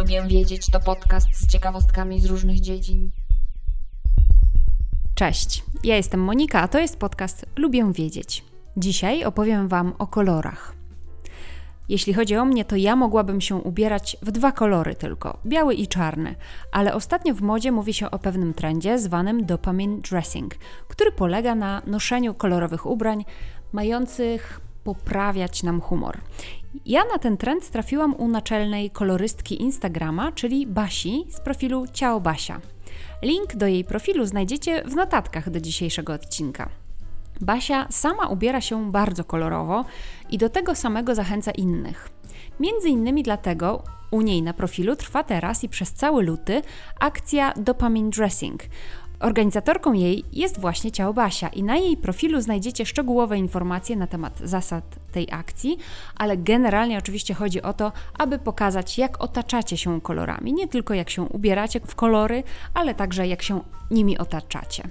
Lubię wiedzieć to podcast z ciekawostkami z różnych dziedzin. Cześć, ja jestem Monika, a to jest podcast Lubię wiedzieć. Dzisiaj opowiem Wam o kolorach. Jeśli chodzi o mnie, to ja mogłabym się ubierać w dwa kolory tylko biały i czarny, ale ostatnio w modzie mówi się o pewnym trendzie zwanym dopamine dressing, który polega na noszeniu kolorowych ubrań mających poprawiać nam humor. Ja na ten trend trafiłam u naczelnej kolorystki Instagrama, czyli Basi z profilu Ciao Basia. Link do jej profilu znajdziecie w notatkach do dzisiejszego odcinka. Basia sama ubiera się bardzo kolorowo i do tego samego zachęca innych. Między innymi dlatego u niej na profilu trwa teraz i przez cały luty akcja Dopamine Dressing, Organizatorką jej jest właśnie Ciało Basia i na jej profilu znajdziecie szczegółowe informacje na temat zasad tej akcji, ale generalnie oczywiście chodzi o to, aby pokazać, jak otaczacie się kolorami. Nie tylko jak się ubieracie w kolory, ale także jak się nimi otaczacie.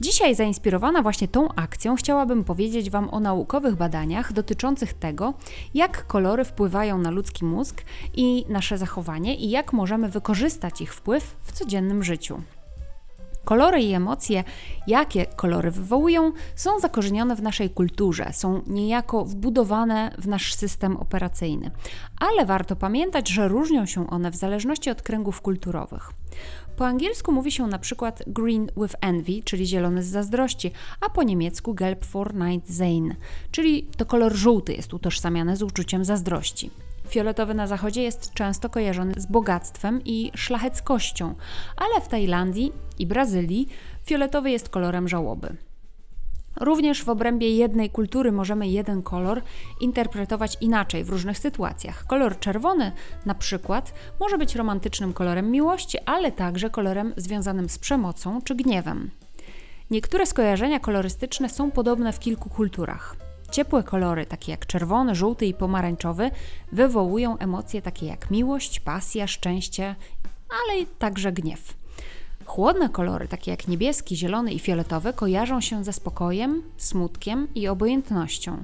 Dzisiaj, zainspirowana właśnie tą akcją, chciałabym powiedzieć Wam o naukowych badaniach dotyczących tego, jak kolory wpływają na ludzki mózg i nasze zachowanie i jak możemy wykorzystać ich wpływ w codziennym życiu. Kolory i emocje, jakie kolory wywołują, są zakorzenione w naszej kulturze, są niejako wbudowane w nasz system operacyjny. Ale warto pamiętać, że różnią się one w zależności od kręgów kulturowych. Po angielsku mówi się na przykład green with envy, czyli zielony z zazdrości, a po niemiecku gelb for night sein, czyli to kolor żółty jest utożsamiany z uczuciem zazdrości. Fioletowy na zachodzie jest często kojarzony z bogactwem i szlacheckością, ale w Tajlandii i Brazylii fioletowy jest kolorem żałoby. Również w obrębie jednej kultury możemy jeden kolor interpretować inaczej w różnych sytuacjach. Kolor czerwony, na przykład, może być romantycznym kolorem miłości, ale także kolorem związanym z przemocą czy gniewem. Niektóre skojarzenia kolorystyczne są podobne w kilku kulturach. Ciepłe kolory, takie jak czerwony, żółty i pomarańczowy, wywołują emocje takie jak miłość, pasja, szczęście, ale także gniew. Chłodne kolory, takie jak niebieski, zielony i fioletowy, kojarzą się ze spokojem, smutkiem i obojętnością.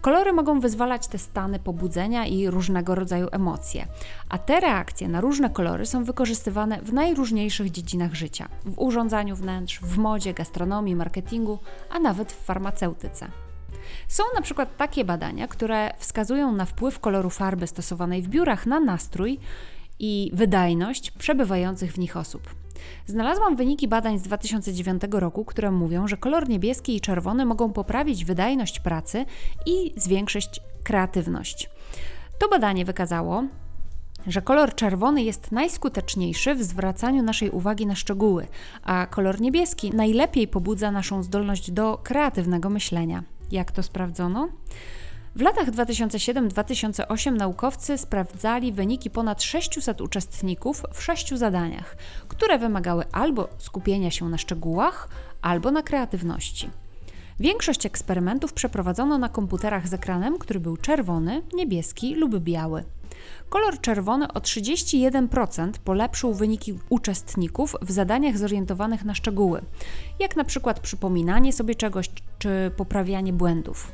Kolory mogą wyzwalać te stany pobudzenia i różnego rodzaju emocje, a te reakcje na różne kolory są wykorzystywane w najróżniejszych dziedzinach życia w urządzaniu wnętrz, w modzie, gastronomii, marketingu, a nawet w farmaceutyce. Są na przykład takie badania, które wskazują na wpływ koloru farby stosowanej w biurach na nastrój i wydajność przebywających w nich osób. Znalazłam wyniki badań z 2009 roku, które mówią, że kolor niebieski i czerwony mogą poprawić wydajność pracy i zwiększyć kreatywność. To badanie wykazało, że kolor czerwony jest najskuteczniejszy w zwracaniu naszej uwagi na szczegóły, a kolor niebieski najlepiej pobudza naszą zdolność do kreatywnego myślenia. Jak to sprawdzono? W latach 2007-2008 naukowcy sprawdzali wyniki ponad 600 uczestników w sześciu zadaniach, które wymagały albo skupienia się na szczegółach, albo na kreatywności. Większość eksperymentów przeprowadzono na komputerach z ekranem, który był czerwony, niebieski lub biały. Kolor czerwony o 31% polepszył wyniki uczestników w zadaniach zorientowanych na szczegóły, jak na przykład przypominanie sobie czegoś czy poprawianie błędów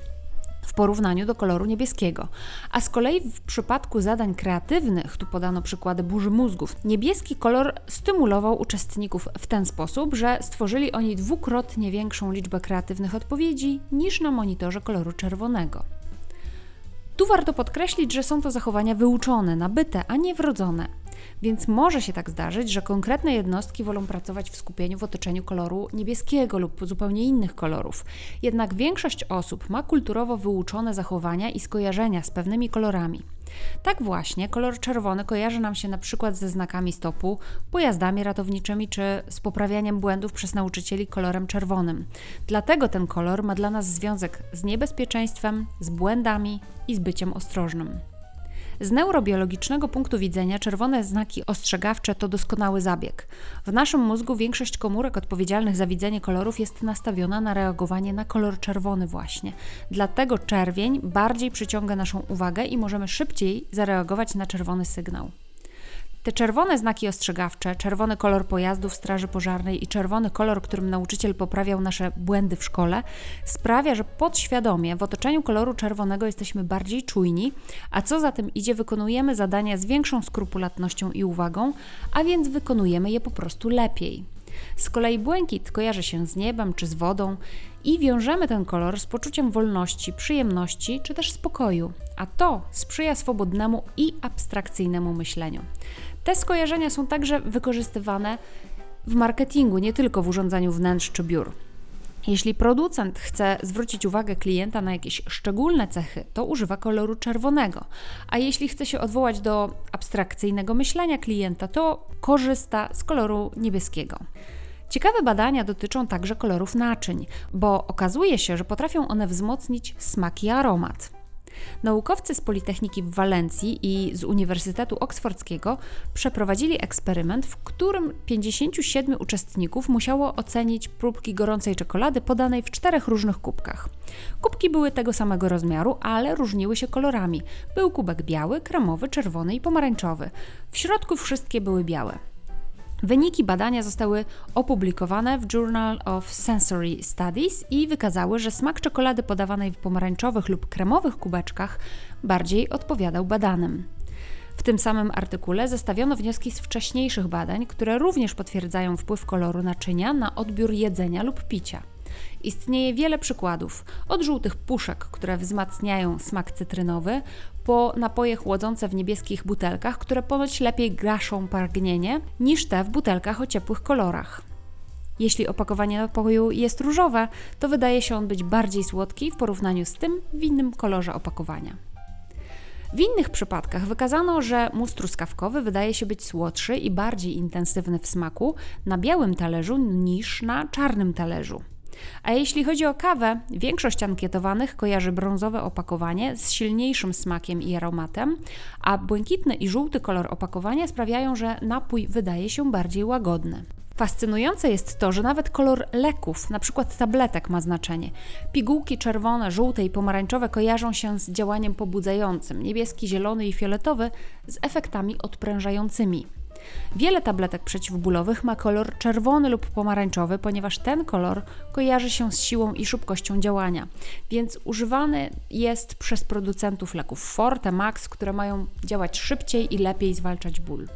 w porównaniu do koloru niebieskiego. A z kolei w przypadku zadań kreatywnych, tu podano przykłady burzy mózgów, niebieski kolor stymulował uczestników w ten sposób, że stworzyli oni dwukrotnie większą liczbę kreatywnych odpowiedzi niż na monitorze koloru czerwonego. Tu warto podkreślić, że są to zachowania wyuczone, nabyte, a nie wrodzone. Więc może się tak zdarzyć, że konkretne jednostki wolą pracować w skupieniu w otoczeniu koloru niebieskiego lub zupełnie innych kolorów. Jednak większość osób ma kulturowo wyuczone zachowania i skojarzenia z pewnymi kolorami. Tak właśnie, kolor czerwony kojarzy nam się na przykład ze znakami stopu, pojazdami ratowniczymi czy z poprawianiem błędów przez nauczycieli kolorem czerwonym. Dlatego ten kolor ma dla nas związek z niebezpieczeństwem, z błędami i z byciem ostrożnym. Z neurobiologicznego punktu widzenia czerwone znaki ostrzegawcze to doskonały zabieg. W naszym mózgu większość komórek odpowiedzialnych za widzenie kolorów jest nastawiona na reagowanie na kolor czerwony właśnie. Dlatego czerwień bardziej przyciąga naszą uwagę i możemy szybciej zareagować na czerwony sygnał. Te czerwone znaki ostrzegawcze, czerwony kolor pojazdów Straży Pożarnej i czerwony kolor, którym nauczyciel poprawiał nasze błędy w szkole, sprawia, że podświadomie w otoczeniu koloru czerwonego jesteśmy bardziej czujni, a co za tym idzie, wykonujemy zadania z większą skrupulatnością i uwagą, a więc wykonujemy je po prostu lepiej. Z kolei błękit kojarzy się z niebem czy z wodą i wiążemy ten kolor z poczuciem wolności, przyjemności czy też spokoju, a to sprzyja swobodnemu i abstrakcyjnemu myśleniu. Te skojarzenia są także wykorzystywane w marketingu, nie tylko w urządzaniu wnętrz czy biur. Jeśli producent chce zwrócić uwagę klienta na jakieś szczególne cechy, to używa koloru czerwonego, a jeśli chce się odwołać do abstrakcyjnego myślenia klienta, to korzysta z koloru niebieskiego. Ciekawe badania dotyczą także kolorów naczyń, bo okazuje się, że potrafią one wzmocnić smak i aromat. Naukowcy z Politechniki w Walencji i z Uniwersytetu Oksfordzkiego przeprowadzili eksperyment, w którym 57 uczestników musiało ocenić próbki gorącej czekolady podanej w czterech różnych kubkach. Kubki były tego samego rozmiaru, ale różniły się kolorami. Był kubek biały, kremowy, czerwony i pomarańczowy. W środku wszystkie były białe. Wyniki badania zostały opublikowane w Journal of Sensory Studies i wykazały, że smak czekolady podawanej w pomarańczowych lub kremowych kubeczkach bardziej odpowiadał badanym. W tym samym artykule zestawiono wnioski z wcześniejszych badań, które również potwierdzają wpływ koloru naczynia na odbiór jedzenia lub picia. Istnieje wiele przykładów, od żółtych puszek, które wzmacniają smak cytrynowy, po napoje chłodzące w niebieskich butelkach, które ponoć lepiej gaszą pragnienie niż te w butelkach o ciepłych kolorach. Jeśli opakowanie napoju jest różowe, to wydaje się on być bardziej słodki w porównaniu z tym w innym kolorze opakowania. W innych przypadkach wykazano, że mus truskawkowy wydaje się być słodszy i bardziej intensywny w smaku na białym talerzu niż na czarnym talerzu. A jeśli chodzi o kawę, większość ankietowanych kojarzy brązowe opakowanie z silniejszym smakiem i aromatem, a błękitny i żółty kolor opakowania sprawiają, że napój wydaje się bardziej łagodny. Fascynujące jest to, że nawet kolor leków, np. tabletek, ma znaczenie. Pigułki czerwone, żółte i pomarańczowe kojarzą się z działaniem pobudzającym, niebieski, zielony i fioletowy z efektami odprężającymi. Wiele tabletek przeciwbólowych ma kolor czerwony lub pomarańczowy, ponieważ ten kolor kojarzy się z siłą i szybkością działania, więc używany jest przez producentów leków Forte, Max, które mają działać szybciej i lepiej zwalczać ból.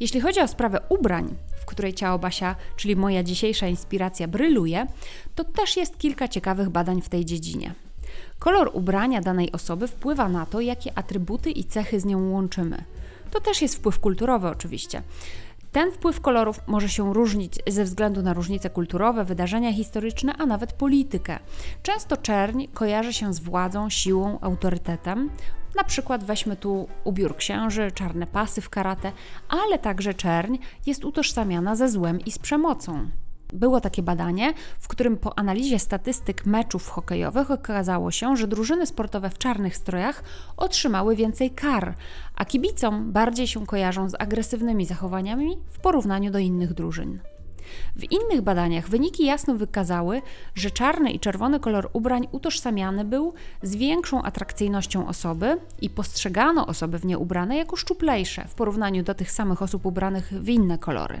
Jeśli chodzi o sprawę ubrań, w której ciało Basia, czyli moja dzisiejsza inspiracja, bryluje, to też jest kilka ciekawych badań w tej dziedzinie. Kolor ubrania danej osoby wpływa na to, jakie atrybuty i cechy z nią łączymy. To też jest wpływ kulturowy, oczywiście. Ten wpływ kolorów może się różnić ze względu na różnice kulturowe, wydarzenia historyczne, a nawet politykę. Często czerń kojarzy się z władzą, siłą, autorytetem. Na przykład weźmy tu ubiór księży, czarne pasy w karate, ale także czerń jest utożsamiana ze złem i z przemocą. Było takie badanie, w którym po analizie statystyk meczów hokejowych okazało się, że drużyny sportowe w czarnych strojach otrzymały więcej kar, a kibicom bardziej się kojarzą z agresywnymi zachowaniami w porównaniu do innych drużyn. W innych badaniach wyniki jasno wykazały, że czarny i czerwony kolor ubrań utożsamiany był z większą atrakcyjnością osoby i postrzegano osoby w nie ubrane jako szczuplejsze w porównaniu do tych samych osób ubranych w inne kolory.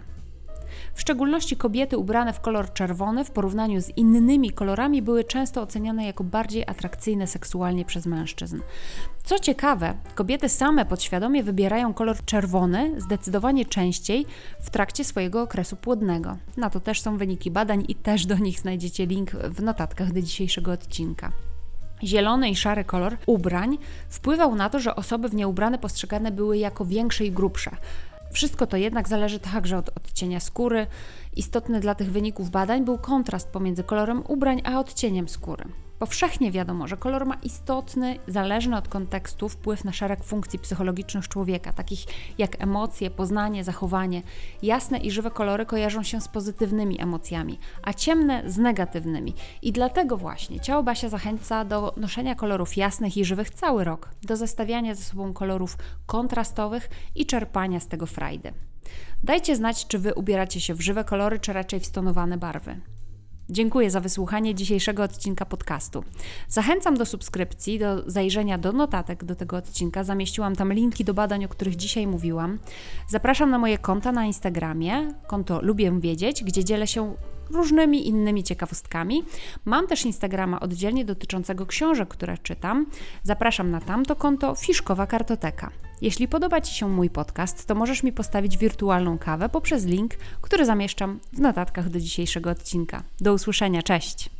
W szczególności kobiety ubrane w kolor czerwony w porównaniu z innymi kolorami były często oceniane jako bardziej atrakcyjne seksualnie przez mężczyzn. Co ciekawe, kobiety same podświadomie wybierają kolor czerwony zdecydowanie częściej w trakcie swojego okresu płodnego. Na to też są wyniki badań i też do nich znajdziecie link w notatkach do dzisiejszego odcinka. Zielony i szary kolor ubrań wpływał na to, że osoby w nie ubrane postrzegane były jako większe i grubsze. Wszystko to jednak zależy także od odcienia skóry. Istotny dla tych wyników badań był kontrast pomiędzy kolorem ubrań a odcieniem skóry. Powszechnie wiadomo, że kolor ma istotny, zależny od kontekstu wpływ na szereg funkcji psychologicznych człowieka, takich jak emocje, poznanie, zachowanie. Jasne i żywe kolory kojarzą się z pozytywnymi emocjami, a ciemne z negatywnymi. I dlatego właśnie ciało Basia zachęca do noszenia kolorów jasnych i żywych cały rok, do zestawiania ze sobą kolorów kontrastowych i czerpania z tego frajdy. Dajcie znać, czy wy ubieracie się w żywe kolory, czy raczej w stonowane barwy. Dziękuję za wysłuchanie dzisiejszego odcinka podcastu. Zachęcam do subskrypcji, do zajrzenia do notatek do tego odcinka. Zamieściłam tam linki do badań, o których dzisiaj mówiłam. Zapraszam na moje konta na Instagramie, konto Lubię Wiedzieć, gdzie dzielę się różnymi innymi ciekawostkami. Mam też Instagrama oddzielnie dotyczącego książek, które czytam. Zapraszam na tamto konto Fiszkowa Kartoteka. Jeśli podoba Ci się mój podcast, to możesz mi postawić wirtualną kawę poprzez link, który zamieszczam w notatkach do dzisiejszego odcinka. Do usłyszenia, cześć!